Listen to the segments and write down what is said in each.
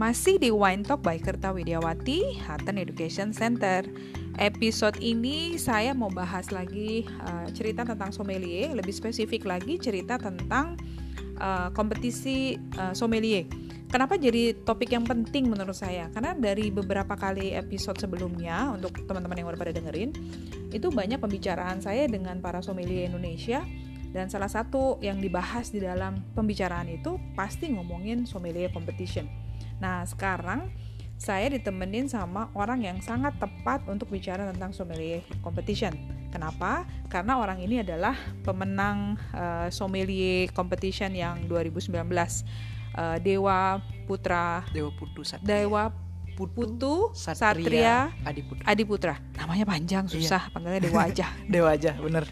Masih di Wine Talk by Kerta Widiawati, Hatten Education Center. Episode ini saya mau bahas lagi uh, cerita tentang sommelier, lebih spesifik lagi cerita tentang uh, kompetisi uh, sommelier. Kenapa jadi topik yang penting menurut saya? Karena dari beberapa kali episode sebelumnya untuk teman-teman yang udah pada dengerin, itu banyak pembicaraan saya dengan para sommelier Indonesia dan salah satu yang dibahas di dalam pembicaraan itu pasti ngomongin sommelier competition. Nah, sekarang saya ditemenin sama orang yang sangat tepat untuk bicara tentang sommelier competition. Kenapa? Karena orang ini adalah pemenang uh, sommelier competition yang 2019 uh, eh, Dewa Putra Dewa Putu Satria. Dewa Putu, Satria, Satria Adiputra. Adiputra. Namanya panjang, iya. susah, iya. panggilnya Dewa aja. Dewa aja, bener.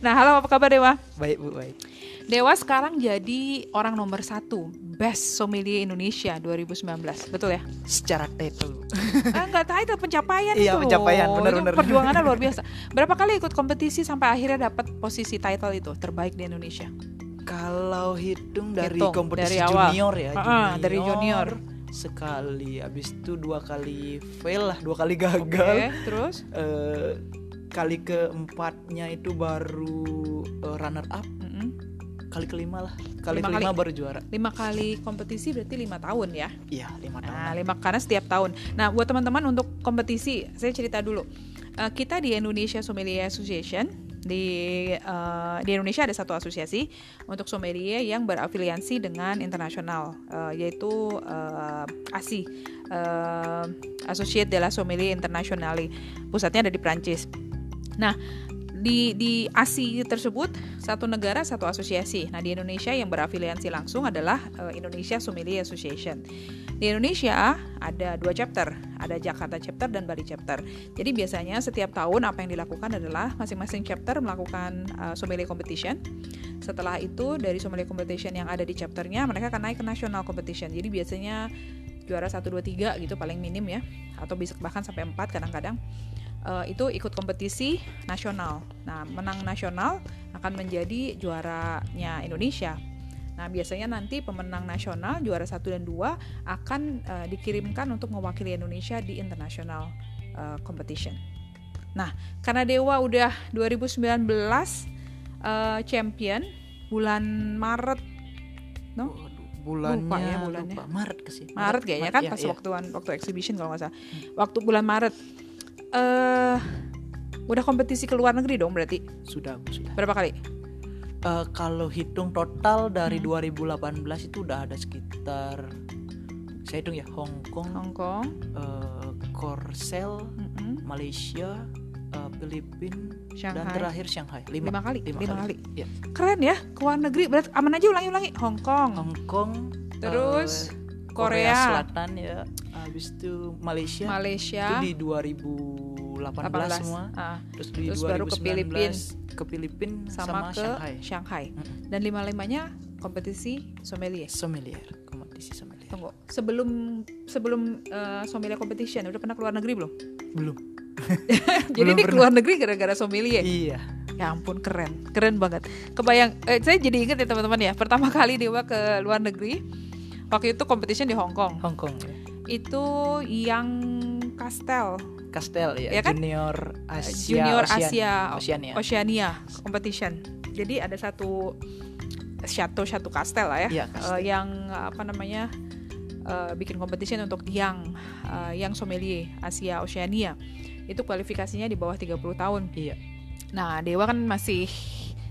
Nah, halo apa kabar Dewa? Baik Bu, baik. Dewa sekarang jadi orang nomor satu Best Sommelier Indonesia 2019, betul ya? Secara title. ah, enggak title pencapaian iya, itu. pencapaian, bener-bener. Perjuangannya luar biasa. Berapa kali ikut kompetisi sampai akhirnya dapat posisi title itu terbaik di Indonesia? Kalau hitung dari hitung, kompetisi dari awal. junior ya, junior. Uh, dari junior sekali habis itu dua kali fail lah dua kali gagal okay, terus uh, kali keempatnya itu baru uh, runner up mm -hmm. Kali kelima lah. Kali lima kelima kali, baru juara. Lima kali kompetisi berarti lima tahun ya? Iya lima tahun. nah lima karena setiap tahun. Nah buat teman-teman untuk kompetisi saya cerita dulu. Uh, kita di Indonesia Sommelier Association di uh, di Indonesia ada satu asosiasi untuk sommelier yang berafiliasi dengan internasional uh, yaitu uh, ASI uh, Associate de la Sommelier Internationale. Pusatnya ada di Prancis. Nah di di ASI tersebut satu negara satu asosiasi. Nah di Indonesia yang berafiliasi langsung adalah uh, Indonesia Sommelier Association. Di Indonesia ada dua chapter, ada Jakarta chapter dan Bali chapter. Jadi biasanya setiap tahun apa yang dilakukan adalah masing-masing chapter melakukan uh, sommelier competition. Setelah itu dari sommelier competition yang ada di chapternya mereka akan naik ke national competition. Jadi biasanya juara 1 2 3 gitu paling minim ya atau bisa bahkan sampai 4 kadang-kadang uh, itu ikut kompetisi nasional. Nah, menang nasional akan menjadi juaranya Indonesia. Nah, biasanya nanti pemenang nasional juara 1 dan 2 akan uh, dikirimkan untuk mewakili Indonesia di international uh, competition. Nah, karena Dewa udah 2019 uh, champion bulan Maret no? bulannya lupa ya bulannya lupa. Maret ke sih Maret kayaknya kan ya, pas ya. waktu waktu exhibition kalau nggak salah hmm. waktu bulan Maret uh, udah kompetisi ke luar negeri dong berarti sudah sudah berapa kali uh, kalau hitung total dari hmm. 2018 itu udah ada sekitar saya hitung ya Hong Kong, Hong Kong, uh, Korsel, mm-hmm. Malaysia, uh, Filipina, dan terakhir Shanghai. Lima, lima kali, lima, lima kali. kali. Ya. Keren ya, ke luar negeri. Berarti aman aja ulangi-ulangi. Hong Kong, Hong Kong, terus uh, Korea. Korea Selatan ya, habis itu Malaysia. Malaysia. Itu di 2018 18. semua. Uh. Terus di terus 2019 baru ke Filipina ke Filipina sama, sama ke Shanghai. Shanghai. Mm-hmm. Dan lima-limanya kompetisi sommelier. Sommelier, kompetisi sommelier. Tunggu, sebelum sebelum uh, sommelier competition udah pernah keluar negeri belum? Belum. Jadi belum ini keluar negeri gara-gara sommelier. Iya. Ya ampun keren, keren banget. Kebayang, eh, saya jadi ingat ya teman-teman ya. Pertama kali Dewa ke luar negeri, waktu itu competition di Hong Kong. Hong Kong. Ya. Itu yang Castel Kastel ya, ya kan? Junior Asia Junior Asia Oceania. Oceania competition. Jadi ada satu satu satu kastel lah ya, ya uh, yang apa namanya uh, bikin competition untuk yang uh, yang sommelier Asia Oceania. Itu kualifikasinya di bawah 30 tahun. Iya. Nah, Dewa kan masih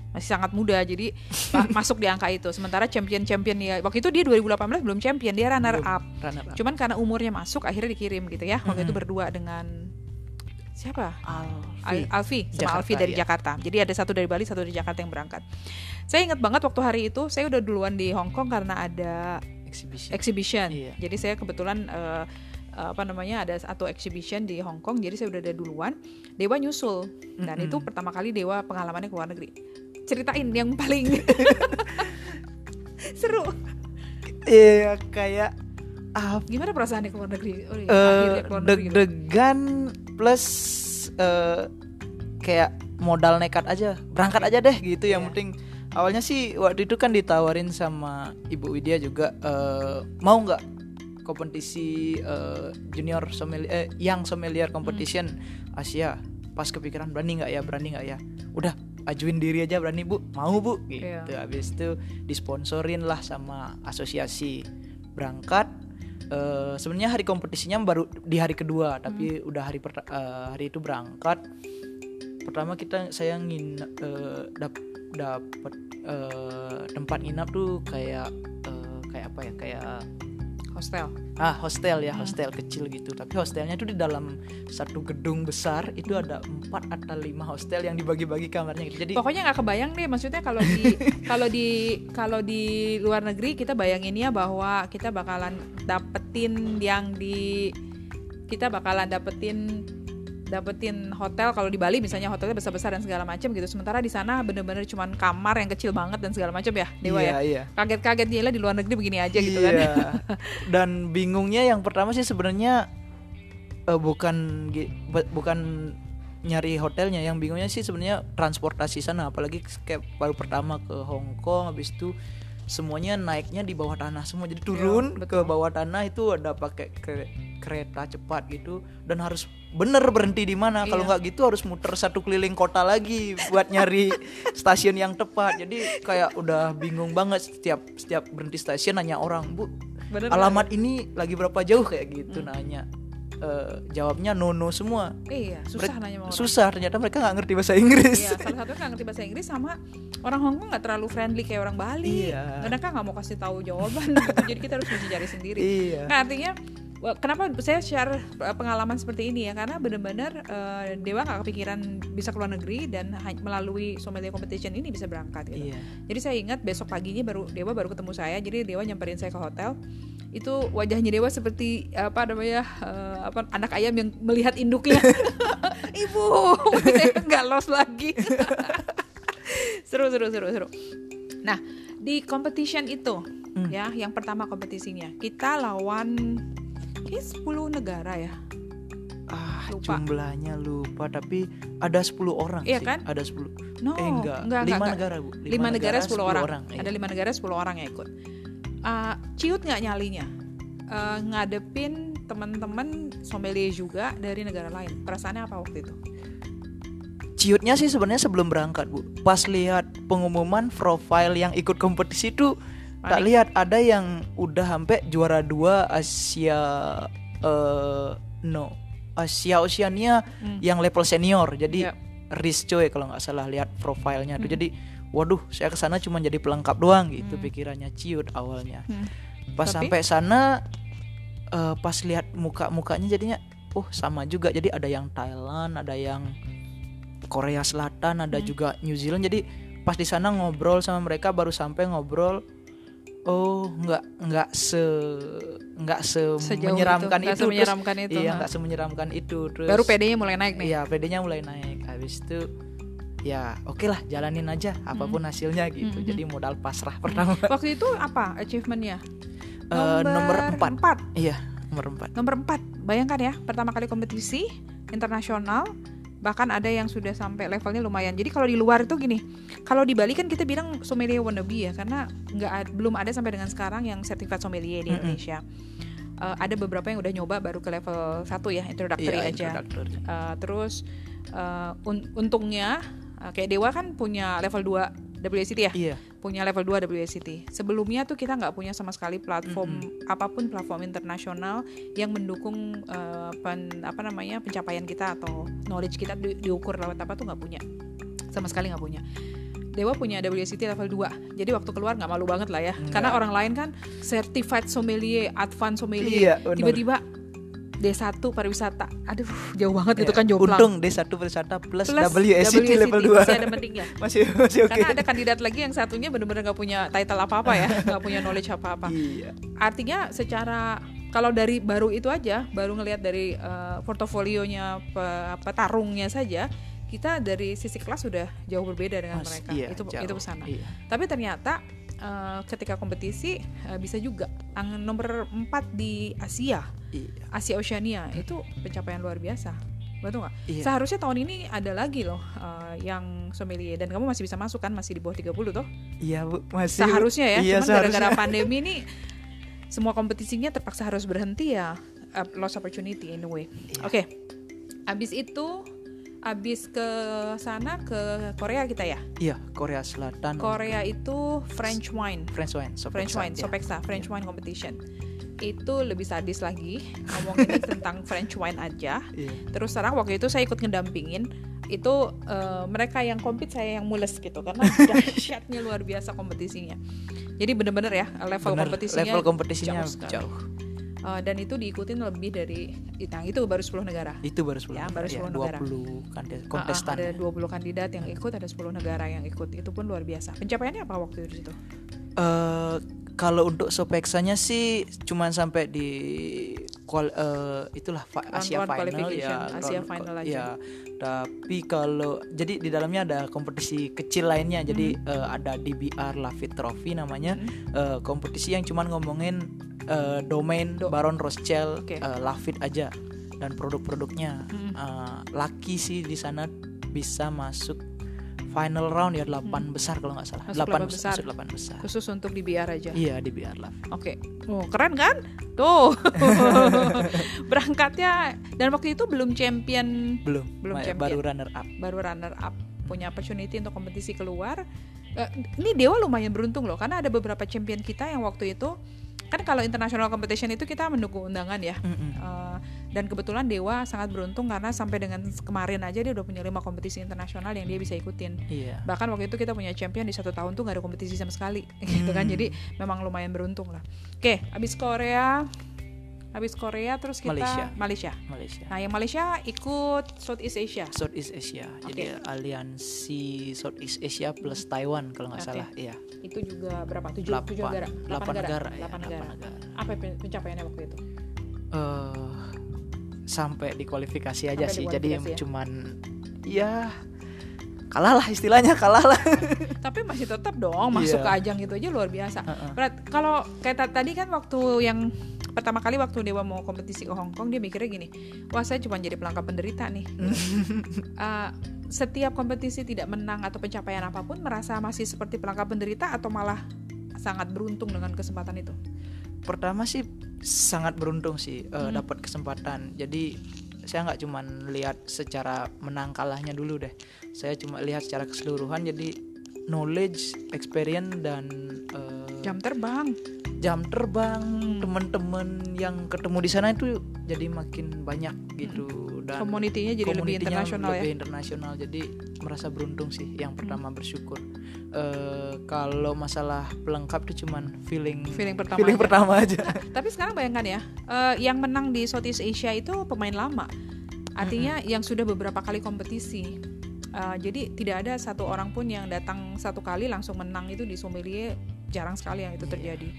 masih sangat muda jadi masuk di angka itu sementara champion champion ya waktu itu dia 2018 belum champion dia runner, belum, up. runner up cuman karena umurnya masuk akhirnya dikirim gitu ya waktu hmm. itu berdua dengan siapa Alfi, Alfi sama Jakarta, Alfi dari iya. Jakarta jadi ada satu dari Bali satu dari Jakarta yang berangkat saya ingat banget waktu hari itu saya udah duluan di Hong Kong karena ada exhibition, exhibition. Iya. jadi saya kebetulan uh, apa namanya ada satu exhibition di Hong Kong jadi saya udah ada duluan Dewa nyusul dan mm -hmm. itu pertama kali Dewa pengalamannya ke luar negeri ceritain yang paling seru iya kayak uh, gimana perasaan di luar negeri? Oh, iya, uh, deg-degan gitu. plus uh, kayak modal nekat aja, berangkat aja deh gitu. Yeah. Yang iya. penting awalnya sih waktu itu kan ditawarin sama Ibu Widya juga uh, mau nggak kompetisi eh, junior sommelier eh, yang sommelier competition Asia pas kepikiran berani nggak ya berani nggak ya udah ajuin diri aja berani bu. Mau bu? Gitu. Iya. habis itu disponsorin lah sama asosiasi berangkat. Eh, sebenarnya hari kompetisinya baru di hari kedua tapi udah hari eh, hari itu berangkat. Pertama kita saya ngin eh, dap dapat eh, tempat nginap tuh kayak eh, kayak apa ya? Kayak hostel. Ah hostel ya hostel kecil gitu. Tapi hostelnya tuh di dalam satu gedung besar itu ada empat atau lima hostel yang dibagi-bagi kamarnya gitu. Jadi pokoknya nggak kebayang deh maksudnya kalau di kalau di kalau di luar negeri kita bayanginnya bahwa kita bakalan dapetin yang di kita bakalan dapetin dapetin hotel kalau di Bali misalnya hotelnya besar-besar dan segala macam gitu. Sementara di sana bener-bener cuman kamar yang kecil banget dan segala macam ya dewa iya ya. iya. Kaget-kaget gila di luar negeri begini aja gitu kan. Iya. dan bingungnya yang pertama sih sebenarnya eh, bukan bukan nyari hotelnya. Yang bingungnya sih sebenarnya transportasi sana. Apalagi kayak baru pertama ke Hong Kong habis itu semuanya naiknya di bawah tanah semua. Jadi turun Iya, ke bawah tanah itu ada pakai ke- kereta cepat gitu. Dan harus bener berhenti di mana. Kalau Iya. nggak gitu harus muter satu keliling kota lagi buat nyari stasiun yang tepat. Jadi kayak udah bingung banget setiap setiap berhenti stasiun nanya orang bu Bener alamat ini lagi berapa jauh? Kayak gitu Hmm. nanya Eh, jawabnya no no semua iya susah Mereka- nanya sama orang susah ternyata mereka nggak ngerti bahasa Inggris Iya, salah satunya nggak ngerti bahasa Inggris sama orang Hong Kong nggak terlalu friendly kayak orang Bali. Iya. Mereka nggak mau kasih tahu jawaban, gitu. jadi kita harus mesti cari sendiri. iya Nah artinya kenapa saya share eh, pengalaman seperti ini ya karena benar-benar eh, Dewa nggak kepikiran bisa keluar negeri dan melalui sommelier competition ini bisa berangkat gitu. iya Jadi saya ingat besok paginya baru Dewa baru ketemu saya. Jadi Dewa nyamperin saya ke hotel. Itu wajahnya Dewa seperti apa namanya eh, apa anak ayam yang melihat induknya. Ibu, nggak los lagi. seru seru seru seru. Nah di competition itu Hmm. ya yang pertama kompetisinya kita lawan kayak 10 negara ya. ah Lupa. jumlahnya lupa tapi ada 10 orang Iya sih kan? ada 10 No, eh enggak, enggak, lima enggak. negara bu lima negara 10 orang, iya. ada lima negara 10 orang yang ikut Uh, ciut nggak nyalinya Uh, ngadepin teman-teman sommelier juga dari negara lain perasaannya apa waktu itu ciutnya sih sebenarnya sebelum berangkat bu pas lihat pengumuman profile yang ikut kompetisi itu tak Panik. lihat ada yang udah sampai juara dua Asia eh no Asia Oceania Hmm. yang level senior jadi Iya. Riz Choi kalau nggak salah lihat profilnya tuh Hmm. jadi waduh saya ke sana cuma jadi pelengkap doang gitu Hmm. pikirannya ciut awalnya Hmm. pas Tapi? sampai sana eh, pas lihat muka mukanya jadinya oh sama juga jadi ada yang Thailand ada yang Korea Selatan ada Hmm. juga New Zealand jadi pas di sana ngobrol sama mereka baru sampai ngobrol oh nggak nggak se nggak se Sejauh menyeramkan itu, itu, Terus- semenyeramkan itu, iya nggak semenyeramkan itu terus baru PD-nya mulai naik nih Iya, PD-nya mulai naik. Habis itu ya oke lah jalanin aja apa pun hasilnya gitu. Hmm, Jadi modal pasrah pertama. waktu itu apa achievementnya Eh, nomor empat. empat iya, nomor 4. Nomor 4, bayangkan ya, pertama kali kompetisi internasional, bahkan ada yang sudah sampai levelnya lumayan. Jadi kalau di luar itu gini, kalau di Bali kan kita bilang sommelier wannabe ya, karena nggak belum ada sampai dengan sekarang yang sertifikat sommelier di Mm-mm. Indonesia. Eh, ada beberapa yang udah nyoba baru ke level 1 ya, introductory Iya, aja. introductory. Eh, terus eh, un- untungnya eh, kayak Dewa kan punya level 2 WSET ya? Iya. Punya level 2 WSET. Sebelumnya tuh kita nggak punya sama sekali platform apa pun platform internasional yang mendukung eh, pen- apa namanya pencapaian kita atau knowledge kita di- diukur lewat apa tuh nggak punya. Sama sekali nggak punya. Dewa punya WSET level 2. Jadi waktu keluar nggak malu banget lah ya. Nggak. Karena orang lain kan certified sommelier, advanced sommelier. Iya. Tiba-tiba D1 pariwisata. Aduh, jauh banget itu Iya. kan jomplang. Untung D1 wisata plus, Plus WSET level 2. Masih ada pentingnya. masih masih oke. Karena ada kandidat lagi yang satunya benar-benar nggak punya title apa-apa ya, nggak punya knowledge apa-apa. Iya. Artinya secara kalau dari baru itu aja, baru ngelihat dari eh, portofolionya pe- petarungnya saja, kita dari sisi kelas sudah jauh berbeda dengan Mas, mereka. iya, itu jauh. itu pesana. Iya. Tapi ternyata eh, ketika kompetisi eh, bisa juga Ang- nomor 4 di Asia, Iya. Asia Oceania itu pencapaian luar biasa. Betul nggak? Iya. Seharusnya tahun ini ada lagi loh eh, yang sommelier dan kamu masih bisa masuk kan masih di bawah 30 toh? Iya, Bu. Masih. Seharusnya ya, Iya, cuman gara-gara pandemi ini semua kompetisinya terpaksa harus berhenti ya uh, lost opportunity in a way. Iya. Oke. Abis itu abis ke sana ke Korea kita ya. Iya, Korea Selatan. Korea itu French wine. French wine, Sopeksa, French wine, iya. Sopeksa, French wine competition. Itu lebih sadis lagi ngomongin tentang French wine aja. Iya. Terus terang waktu itu saya ikut ngedampingin itu eh, mereka yang compete saya yang mules gitu karena dahsyatnya luar biasa kompetisinya. Jadi bener-bener ya level Bener, kompetisinya level kompetisinya jauh sekali. jauh. Eh, dan itu diikutin lebih dari yang itu baru 10 negara. Itu baru 10 Ya, baru 10 negara. 20 kan Ah, ah, kontestan. ada 20 kandidat yang ikut, ada 10 negara yang ikut. Itu pun luar biasa. Pencapaiannya apa waktu itu di situ? Eh, kalau untuk Sopeksanya sih cuman sampai di kual, eh, itulah fa- Asia final ya. Asia final aja. Ya, tapi kalau jadi di dalamnya ada kompetisi kecil lainnya. Jadi Hmm. eh, ada DBR Lafitte Trophy namanya. Hmm. Eh, kompetisi yang cuman ngomongin eh, domain Do- Baron Rothschild, Oke. eh, Lafitte aja dan produk-produknya. Hmm. Eh, laki sih di sana bisa masuk final round ya 8 besar kalau nggak salah. Hmm. Masuk 8 delapan besar. Masuk 8 besar. Khusus untuk di BR aja. Iya di BR lah. Oke, oh, keren kan? Tuh, berangkatnya dan waktu itu belum champion, Belum. Belum Ma- champion. Baru runner up. baru runner up, punya opportunity untuk kompetisi keluar. Eh, ini Dewa lumayan beruntung loh, karena ada beberapa champion kita yang waktu itu kan kalau international competition itu kita mendukung undangan ya. Mm-mm. Eh, dan kebetulan Dewa sangat beruntung karena sampai dengan kemarin aja dia udah punya lima kompetisi internasional yang dia bisa ikutin. Iya. bahkan waktu itu kita punya champion di satu tahun tuh gak ada kompetisi sama sekali gitu kan Hmm. jadi memang lumayan beruntung lah oke habis Korea habis Korea terus kita Malaysia. Malaysia Malaysia. nah yang Malaysia ikut Southeast Asia Southeast Asia. Jadi Oke. aliansi Southeast Asia plus Taiwan kalau nggak Oke. salah. Iya. itu juga berapa tujuh Delapan. tujuh negara Delapan negara. ya, Delapan negara. delapan negara. apa pen- pencapaiannya waktu itu Eh, sampai di kualifikasi aja Sampai sih. di Jadi ya. cuman ya kalah lah istilahnya kalah lah. tapi masih tetap dong masuk Iya. ke ajang itu aja luar biasa Heeh. Berat, kalau kayak ta- tadi kan waktu yang pertama kali waktu Dewa mau kompetisi ke Hong Kong dia mikirnya gini, wah saya cuma jadi pelanggan penderita nih. Uh, setiap kompetisi tidak menang atau pencapaian apa pun merasa masih seperti pelanggan penderita atau malah sangat beruntung dengan kesempatan itu. Pertama sih sangat beruntung sih eh, Hmm. dapat kesempatan. Jadi saya nggak cuman lihat secara menang kalahnya dulu deh. Saya cuma lihat secara keseluruhan. Jadi knowledge, experience dan eh, Jam terbang. jam terbang Hmm. teman-teman yang ketemu di sana itu jadi makin banyak gitu dan Community-nya Hmm. jadi lebih internasional ya. lebih internasional jadi merasa beruntung sih yang pertama bersyukur Eh, kalau masalah pelengkap itu cuman feeling Feeling pertama feeling aja. pertama aja Tapi sekarang bayangkan ya, eh, yang menang di Southeast Asia itu pemain lama. Artinya yang sudah beberapa kali kompetisi. Eh, jadi tidak ada satu orang pun yang datang satu kali langsung menang itu di sommelier jarang sekali yang itu Iya. terjadi.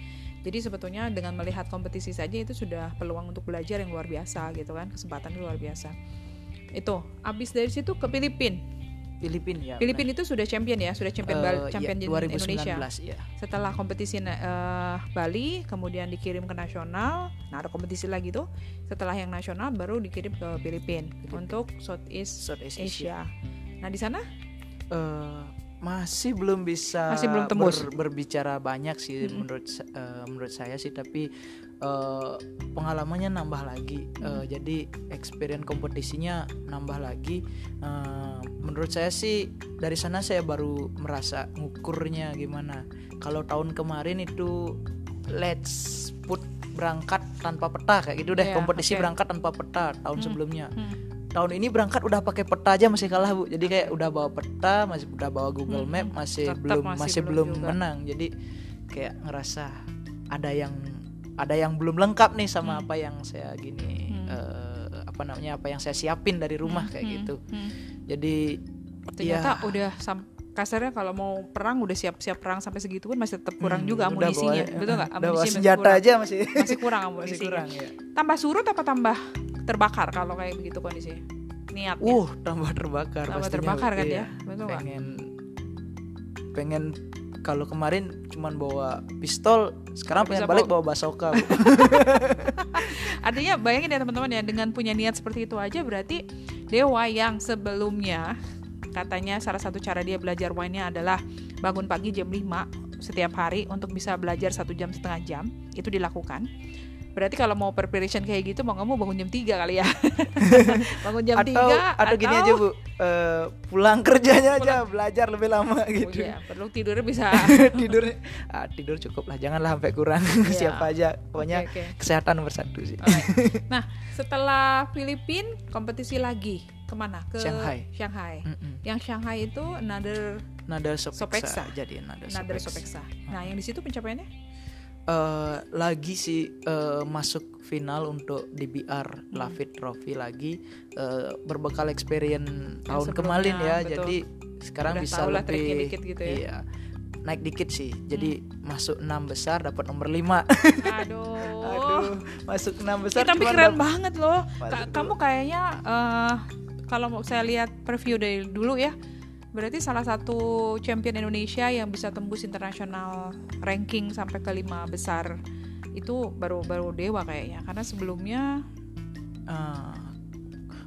Jadi sebetulnya dengan melihat kompetisi saja itu sudah peluang untuk belajar yang luar biasa gitu kan, kesempatan luar biasa. Itu, habis dari situ ke Filipina. Filipina ya Filipina itu sudah champion ya, sudah champion. Eh, champion ya, di 2019 Indonesia ya setelah kompetisi eh, Bali kemudian dikirim ke nasional nah ada kompetisi lagi tuh setelah yang nasional baru dikirim ke Filipina untuk Southeast Southeast Asia Asia. Nah di sana Eh, masih belum bisa Masih belum tembus. ber- berbicara banyak sih Mm-mm. menurut eh, menurut saya sih tapi eh, pengalamannya nambah lagi Eh, jadi experience kompetisinya nambah lagi Eh, menurut saya sih dari sana saya baru merasa ngukurnya gimana kalau tahun kemarin itu let's put berangkat tanpa peta kayak gitu deh Iya, kompetisi oke. berangkat tanpa peta tahun Hmm. sebelumnya Hmm. Tahun ini berangkat udah pakai peta aja masih kalah bu jadi kayak udah bawa peta masih udah bawa Google Hmm, Map masih tetap belum masih masih, belum juga. menang jadi kayak ngerasa ada yang ada yang belum lengkap nih sama Hmm. apa yang saya gini Hmm. eh, apa namanya apa yang saya siapin dari rumah Hmm, kayak hmm, gitu hmm. jadi ternyata ya, udah sam- kasarnya kalau mau perang udah siap-siap perang sampai segitu pun masih tetap kurang hmm, juga amunisinya bawa- betul nggak bawa Amunisi masih senjata kurang. aja masih masih kurang masih amunisinya kurang ya tambah surut apa tambah terbakar kalau kayak begitu kondisinya? Niatnya uh tambah terbakar tambah pastinya, terbakar kan iya. ya? Betul pengen pengen kalau kemarin cuman bawa pistol sekarang Nggak pengen bisa balik bawa basoka Bu. Artinya bayangin ya teman-teman ya dengan punya niat seperti itu aja berarti dewa yang sebelumnya. Katanya salah satu cara dia belajar wine-nya adalah bangun pagi jam 5 setiap hari untuk bisa belajar satu jam setengah jam. Itu dilakukan berarti kalau mau preparation kayak gitu mau nggak mau bangun jam 3 kali ya bangun jam atau, 3 atau gini aja bu eh, pulang kerjanya aja belajar lebih lama oh gitu iya, perlu tidurnya bisa tidur ah, tidur cukup lah janganlah sampai kurang Iya. siapa aja pokoknya Oke, oke. kesehatan nomor satu sih Alright. Nah, setelah Filipin kompetisi lagi ke mana? Ke Shanghai. Shanghai. Mm-mm. Yang Shanghai itu another nada sopeksa, Sopeksa. jadi nada another sopeksa. Sopeksa. Nah, yang di situ pencapaiannya? Eh, lagi sih eh, masuk final untuk DBR Lafite Trophy lagi eh, berbekal experience tahun kemarin ya betul. jadi sekarang Udah bisa lebih dikit gitu ya. Hmm. iya naik dikit sih jadi masuk enam besar dapat nomor 5 Aduh. aduh masuk enam besar tapi keren banget loh. Ka- kamu kayaknya eh kalau mau saya lihat preview dari dulu ya, berarti salah satu champion Indonesia yang bisa tembus internasional ranking sampai ke lima besar itu baru baru dewa kayaknya karena sebelumnya Ah,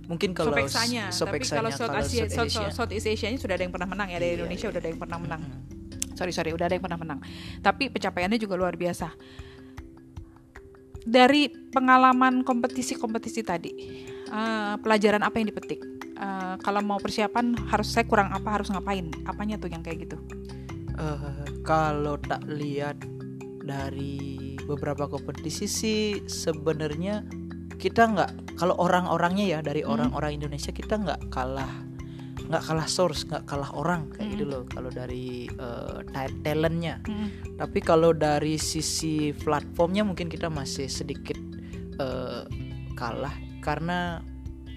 mungkin kalau Sopeksanya, tapi kalau South kalau Asia, South South, Asia. South East Asia-nya sudah ada yang pernah menang ya dari Iya, Indonesia iya. udah ada yang pernah menang. Sorry sorry, udah ada yang pernah menang. Tapi pencapaiannya juga luar biasa. Dari pengalaman kompetisi-kompetisi tadi, eh, pelajaran apa yang dipetik? Eh, kalau mau persiapan harus saya kurang apa harus ngapain? Apanya tuh yang kayak gitu? Eh, kalau tak lihat dari beberapa kompetisi sih sebenarnya kita nggak kalau orang-orangnya ya dari Hmm. orang-orang Indonesia kita nggak kalah nggak kalah source nggak kalah orang kayak Hmm. gitu loh kalau dari ta- talentnya Mm, tapi kalau dari sisi platformnya mungkin kita masih sedikit eh, kalah karena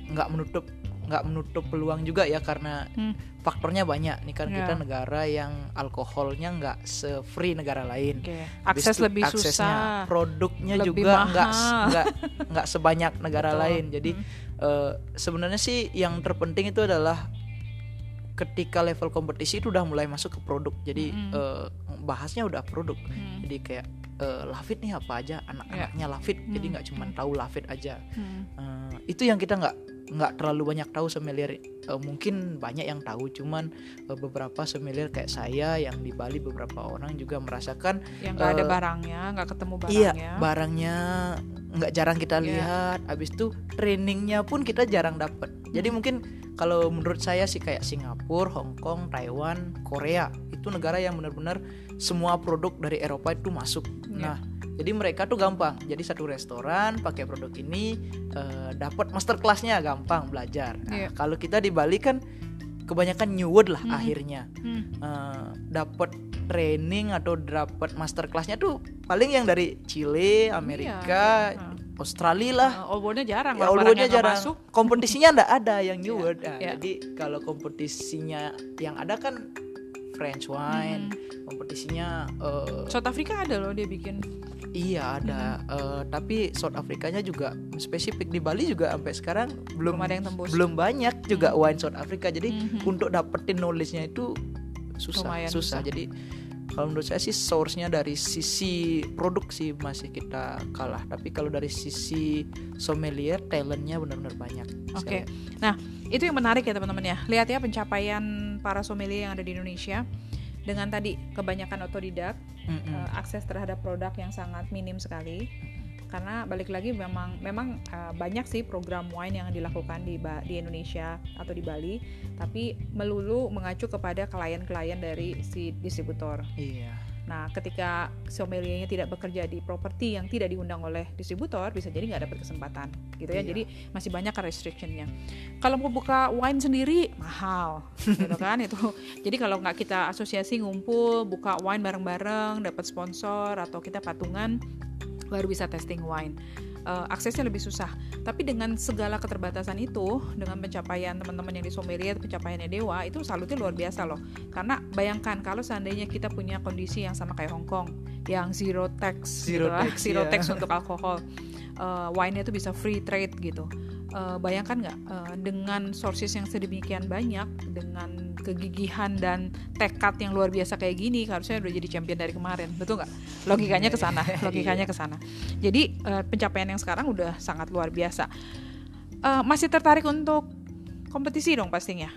nggak menutup nggak menutup peluang juga ya karena Hmm. faktornya banyak nih kan Ya. kita negara yang alkoholnya nggak se-free negara lain Habis akses itu lebih aksesnya, susah. produknya lebih juga nggak nggak nggak sebanyak negara Betul. lain jadi Hmm. eh, sebenarnya sih yang terpenting itu adalah ketika level kompetisi itu udah mulai masuk ke produk jadi Mm-mm. eh, bahasnya udah produk Hmm, jadi kayak eh, Lafit nih apa aja anak-anaknya Lafit jadi Hmm. nggak cuma tahu Lafit aja hmm. Eh, itu yang kita nggak nggak terlalu banyak tahu sommelier Eh, mungkin banyak yang tahu cuman eh, beberapa sommelier kayak saya yang di Bali beberapa orang juga merasakan Yang nggak ada Eh, barangnya, nggak ketemu iya barangnya. barangnya nggak jarang kita Iya. lihat habis itu trainingnya pun kita jarang dapat jadi Hmm. mungkin kalau menurut saya sih kayak Singapura, Hong Kong, Taiwan, Korea itu negara yang benar-benar semua produk dari Eropa itu masuk Iya. nah jadi mereka tuh gampang jadi satu restoran pakai produk ini eh, dapat master kelasnya gampang belajar nah, Iya. kalau kita di Bali kan kebanyakan new word lah Mhm. akhirnya Hmm. eh, dapat training atau dapat master kelasnya tuh paling yang dari Chile, Amerika, Iya. Australia lah. Uh, jarang, Ya nggak jarang. masuk. Kompetisinya ndak ada yang new word. Nah, iya. Jadi kalau kompetisinya yang ada kan French wine, Hmm. kompetisinya eh, South Africa ada loh dia bikin. iya ada. Eh, tapi South Afrikanya juga spesifik di Bali juga sampai sekarang belum Belum ada yang tembus. belum banyak juga wine South Africa. Jadi Mhm. untuk dapetin knowledge-nya itu susah Lumayan susah. susah. Jadi kalau menurut saya sih source-nya dari sisi produk sih masih kita kalah. Tapi kalau dari sisi sommelier talentnya benar-benar banyak. Oke. Saya- Nah, itu yang menarik ya teman-teman ya. Lihat ya pencapaian para sommelier yang ada di Indonesia dengan tadi kebanyakan otodidak, Mm-mm. eh, akses terhadap produk yang sangat minim sekali. Karena balik lagi memang memang eh, banyak sih program wine yang dilakukan di Ba- di Indonesia atau di Bali, tapi melulu mengacu kepada klien-klien dari si distributor. Iya. Nah, ketika sommeliernya tidak bekerja di properti yang tidak diundang oleh distributor, bisa jadi nggak dapat kesempatan, gitu ya. Iya. Jadi masih banyak kan restrictionnya. Kalau mau buka wine sendiri mahal, gitu kan itu. Jadi kalau nggak kita asosiasi ngumpul, buka wine bareng-bareng, dapat sponsor atau kita patungan, baru bisa testing wine. Eh, aksesnya lebih susah. Tapi dengan segala keterbatasan itu, dengan pencapaian teman-teman yang di sommelier, pencapaiannya dewa, itu salutnya luar biasa loh. Karena bayangkan kalau seandainya kita punya kondisi yang sama kayak Hong Kong, yang zero tax, Zero gitu lah, tax, zero iya. tax untuk alkohol, eh, wine-nya itu bisa free trade gitu. Eh, bayangkan nggak eh, dengan sources yang sedemikian banyak, dengan kegigihan dan tekad yang luar biasa kayak gini, harusnya udah jadi champion dari kemarin, betul nggak? Logikanya ke sana, logikanya ke sana. Jadi eh, pencapaian yang sekarang udah sangat luar biasa. Eh, masih tertarik untuk kompetisi dong pastinya.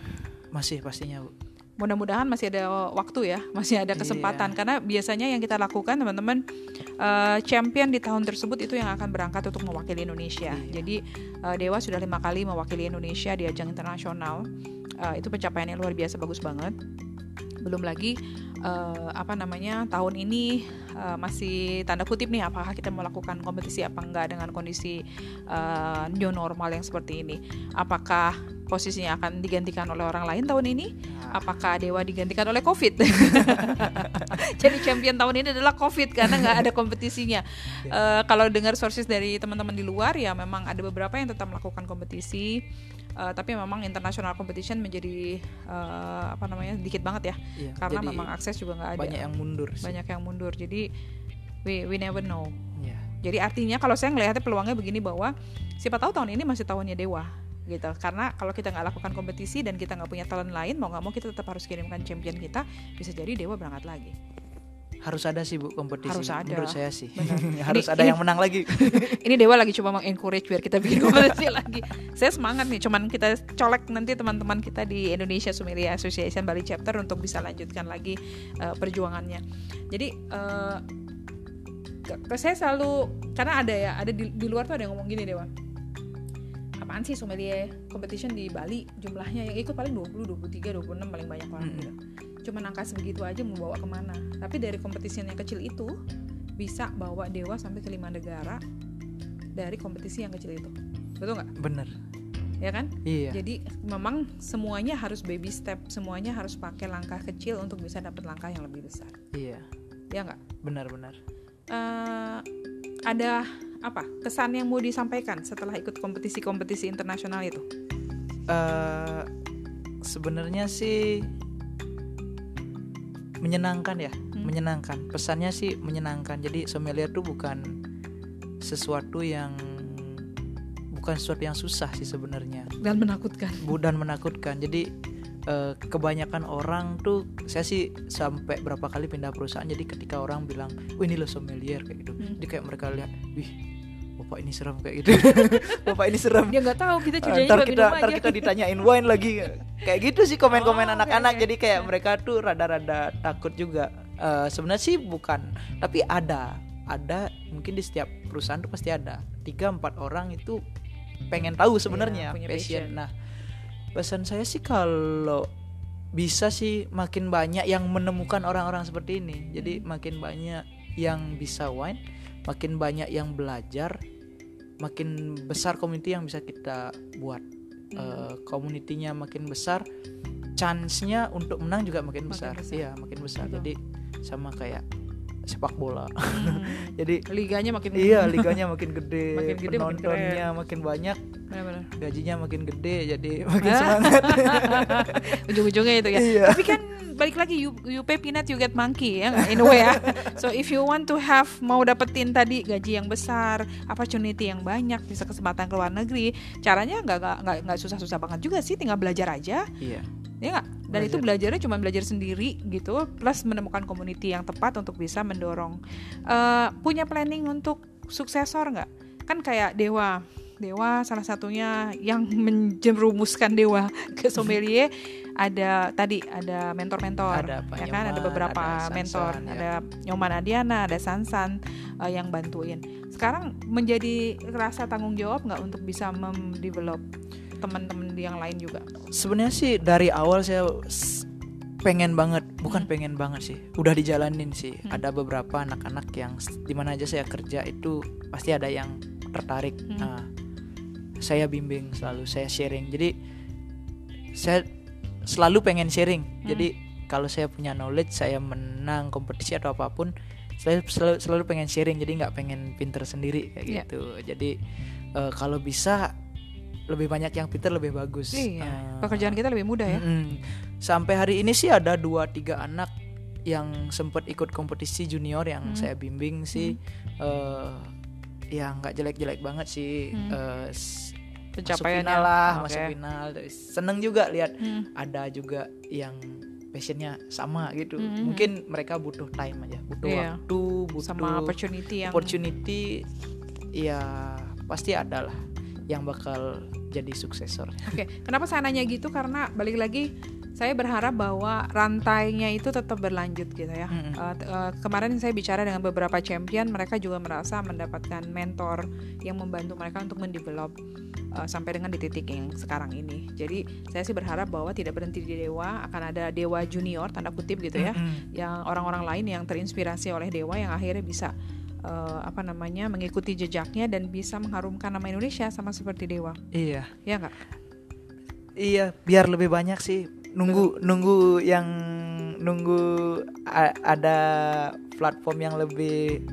masih pastinya bu mudah-mudahan masih ada waktu ya, masih ada kesempatan Iya. karena biasanya yang kita lakukan teman-teman eh, champion di tahun tersebut itu yang akan berangkat untuk mewakili Indonesia. Iya. Jadi eh, Dewa sudah lima kali mewakili Indonesia di ajang internasional. Eh, itu pencapaian yang luar biasa bagus banget. Belum lagi eh, apa namanya tahun ini eh, masih tanda kutip nih apakah kita melakukan kompetisi apa enggak dengan kondisi eh, new normal yang seperti ini. Apakah posisinya akan digantikan oleh orang lain tahun ini? apakah Dewa digantikan oleh COVID? Jadi champion tahun ini adalah COVID karena nggak ada kompetisinya. Eh, kalau dengar sources dari teman-teman di luar ya memang ada beberapa yang tetap melakukan kompetisi, eh, tapi memang international competition menjadi eh, apa namanya dikit banget ya, Iya, karena jadi memang akses juga nggak ada. banyak yang mundur sih. Banyak yang mundur. Jadi we we never know. Iya. Jadi artinya kalau saya ngelihatnya peluangnya begini bahwa siapa tahu tahun ini masih tahunnya Dewa gitu karena kalau kita nggak lakukan kompetisi dan kita nggak punya talent lain mau nggak mau kita tetap harus kirimkan champion kita bisa jadi Dewa berangkat lagi harus ada sih bu kompetisi. Harus ada. menurut saya sih. Harus Ini- ada ini- yang menang lagi. Ini Dewa lagi coba mengencourage biar kita bikin kompetisi lagi. Saya semangat nih cuman kita colek nanti teman-teman kita di Indonesia Sommelier Association Bali Chapter untuk bisa lanjutkan lagi eh, perjuangannya. Jadi ke- saya selalu karena ada ya ada di, di luar tuh ada yang ngomong gini Dewa. Apaan sih sommelier competition di Bali? Jumlahnya yang ikut paling 20, 23, 26 paling banyak orang Mm-mm. gitu cuma angka sebegitu aja mau bawa ke mana. Tapi dari kompetisi yang kecil itu bisa bawa dewa sampai ke lima negara dari kompetisi yang kecil itu. Betul nggak? Bener. Ya kan? Iya. Jadi memang semuanya harus baby step semuanya harus pakai langkah kecil untuk bisa dapat langkah yang lebih besar. Iya. Ya nggak? Benar-benar Eh, ada apa? Kesan yang mau disampaikan setelah ikut kompetisi-kompetisi internasional itu? Eh sebenarnya sih menyenangkan ya Hmm. menyenangkan. Pesannya sih menyenangkan. Jadi sommelier tuh bukan sesuatu yang bukan sesuatu yang susah sih sebenarnya. Dan menakutkan. Dan menakutkan. Jadi eh, kebanyakan orang tuh saya sih sampai berapa kali pindah perusahaan jadi ketika orang bilang oh ini loh sommelier kayak gitu. Hmm. jadi kayak mereka lihat wih bapak ini serem kayak gitu. Bapak ini serem. Dia nggak tahu kita kerjanya ntar kita ntar aja. kita ditanyain wine lagi. Kayak gitu sih komen-komen Oh, anak-anak. oke. jadi kayak mereka tuh rada-rada takut juga. Eh, sebenarnya sih bukan. Tapi ada. Ada mungkin di setiap perusahaan tuh pasti ada. Tiga empat orang itu pengen tahu sebenarnya Iya, punya passion. passion. nah pesan saya sih kalau bisa sih makin banyak yang menemukan orang-orang seperti ini. Jadi Hmm. makin banyak yang bisa wine makin banyak yang belajar makin besar community yang bisa kita buat. Eh, community-nya makin besar chance-nya untuk menang juga makin Makin besar. besar. iya makin besar Betul. jadi sama kayak sepak bola Hmm. jadi liganya makin iya liganya makin gede, Makin gede, makin penontonnya makin banyak Benar-benar. gajinya makin gede jadi makin semangat ujung-ujungnya itu ya Iya. tapi kan balik lagi you, you pay peanut you get monkey ya in a way ya. So if you want to have mau dapetin tadi gaji yang besar opportunity yang banyak bisa kesempatan ke luar negeri caranya nggak nggak susah-susah banget juga sih tinggal belajar aja. Iya. Ya nggak? Dan itu belajarnya cuma belajar sendiri gitu plus menemukan community yang tepat untuk bisa mendorong. Eh, punya planning untuk suksesor nggak? Kan kayak dewa. Dewa salah satunya yang menjerumuskan dewa ke sommelier ada tadi ada mentor-mentor Ada Pak ya kan ada Nyoman, beberapa ada Sansan, mentor ya. ada Nyoman Adiana ada Sansan eh, yang bantuin sekarang menjadi rasa tanggung jawab nggak untuk bisa memdevelop teman-teman yang lain juga sebenarnya sih dari awal saya pengen banget bukan Hmm. pengen banget sih udah dijalanin sih Hmm. ada beberapa anak-anak yang s- di mana aja saya kerja itu pasti ada yang tertarik Hmm. nah saya bimbing selalu saya sharing jadi saya selalu pengen sharing Hmm. jadi kalau saya punya knowledge saya menang kompetisi atau apa pun saya selalu, selalu pengen sharing jadi nggak pengen pinter sendiri kayak Iya. gitu jadi eh, kalau bisa lebih banyak yang pinter lebih bagus Iya, Eh, pekerjaan kita lebih mudah ya. Mm-mm. Sampai hari ini sih ada dua tiga anak yang sempat ikut kompetisi junior yang Hmm. saya bimbing sih, eh ya nggak jelek-jelek banget sih, Hmm. eh, s- masuk final lah, Oke. masuk final. Seneng juga lihat Hmm. ada juga yang passionnya sama gitu. Hmm. Mungkin mereka butuh time aja, butuh Iya. waktu, butuh Sama opportunity yang opportunity. Ya pasti ada lah yang bakal jadi suksesor. Oke, kenapa saya nanya gitu? Karena balik lagi saya berharap bahwa rantainya itu tetap berlanjut gitu ya. Mm-mm. Uh, t- uh, kemarin saya bicara dengan beberapa champion, mereka juga merasa mendapatkan mentor yang membantu mereka untuk mendevelop uh, sampai dengan di titik yang sekarang ini. Jadi saya sih berharap bahwa tidak berhenti di dewa, akan ada dewa junior tanda kutip gitu ya, Mm-mm. yang orang-orang lain yang terinspirasi oleh dewa yang akhirnya bisa uh, apa namanya mengikuti jejaknya dan bisa mengharumkan nama Indonesia sama seperti dewa, Iya. ya nggak? Iya, biar lebih banyak sih nunggu nunggu yang nunggu a- ada platform yang lebih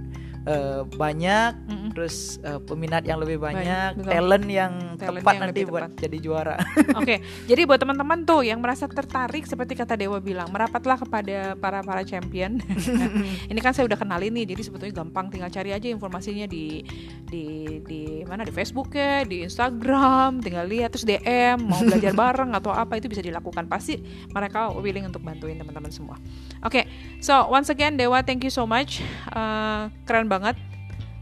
eh, banyak Mm-mm. Terus eh, peminat yang lebih banyak, betul. talent yang Talent tepat yang nanti buat tepat. jadi juara. Oke, jadi buat teman-teman tuh yang merasa tertarik seperti kata Dewa bilang, merapatlah kepada para para champion. Nah, ini kan saya udah kenalin nih, jadi sebetulnya gampang tinggal cari aja informasinya di di di mana di Facebook ya, di Instagram, tinggal lihat terus DM mau belajar bareng atau apa itu bisa dilakukan. Pasti mereka willing untuk bantuin teman-teman semua. Oke, so once again Dewa, thank you so much, Eh, keren banget.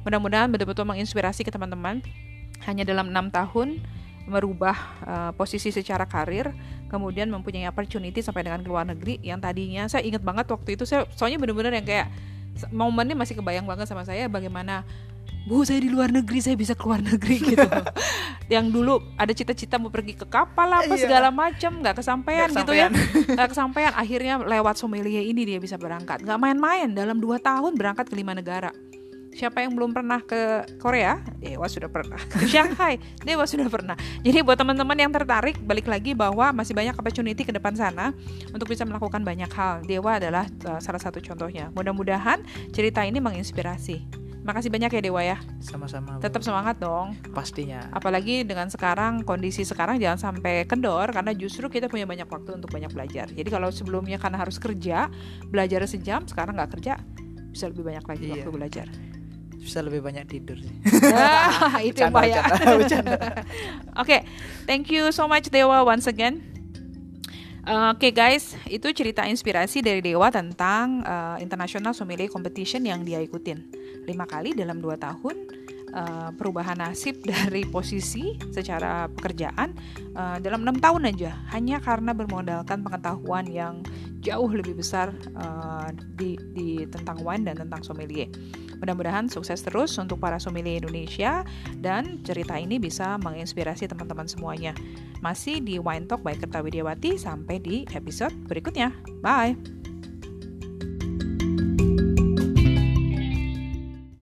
Mudah-mudahan betul-betul menginspirasi ke teman-teman. Hanya dalam enam tahun merubah uh, posisi secara karir, kemudian mempunyai opportunity sampai dengan ke luar negeri. Yang tadinya saya ingat banget waktu itu saya soalnya bener-bener yang kayak momennya masih kebayang banget sama saya bagaimana Bu saya di luar negeri saya bisa keluar negeri gitu. Yang dulu ada cita-cita mau pergi ke kapal apa Iya. segala macam nggak kesampaian gitu ya. nggak kesampaian. Akhirnya lewat sommelier ini dia bisa berangkat. Nggak main-main. Dalam dua tahun berangkat ke lima negara Siapa yang belum pernah ke Korea? Dewa sudah pernah. Ke Shanghai, Dewa sudah pernah. Jadi buat teman-teman yang tertarik, balik lagi bahwa masih banyak opportunity ke depan sana untuk bisa melakukan banyak hal. Dewa adalah uh, salah satu contohnya. Mudah-mudahan cerita ini menginspirasi. Makasih banyak ya Dewa ya. Sama-sama. Tetap semangat dong. pastinya. Apalagi dengan sekarang kondisi sekarang jangan sampai kendor karena justru kita punya banyak waktu untuk banyak belajar. Jadi kalau sebelumnya karena harus kerja, belajar sejam, sekarang nggak kerja, bisa lebih banyak lagi Iya. waktu belajar. Bisa lebih banyak tidur sih. Ah, itu yang bahaya. Oke, thank you so much Dewa once again. Uh, Oke guys, itu cerita inspirasi dari Dewa tentang uh, International Sommelier Competition yang dia ikutin lima kali dalam dua tahun. Uh, perubahan nasib dari posisi secara pekerjaan uh, dalam enam tahun aja hanya karena bermodalkan pengetahuan yang jauh lebih besar uh, di, di tentang wine dan tentang sommelier. Mudah-mudahan sukses terus untuk para sommelier Indonesia dan cerita ini bisa menginspirasi teman-teman semuanya. Masih di Wine Talk by Kerta Widiawati sampai di episode berikutnya. Bye.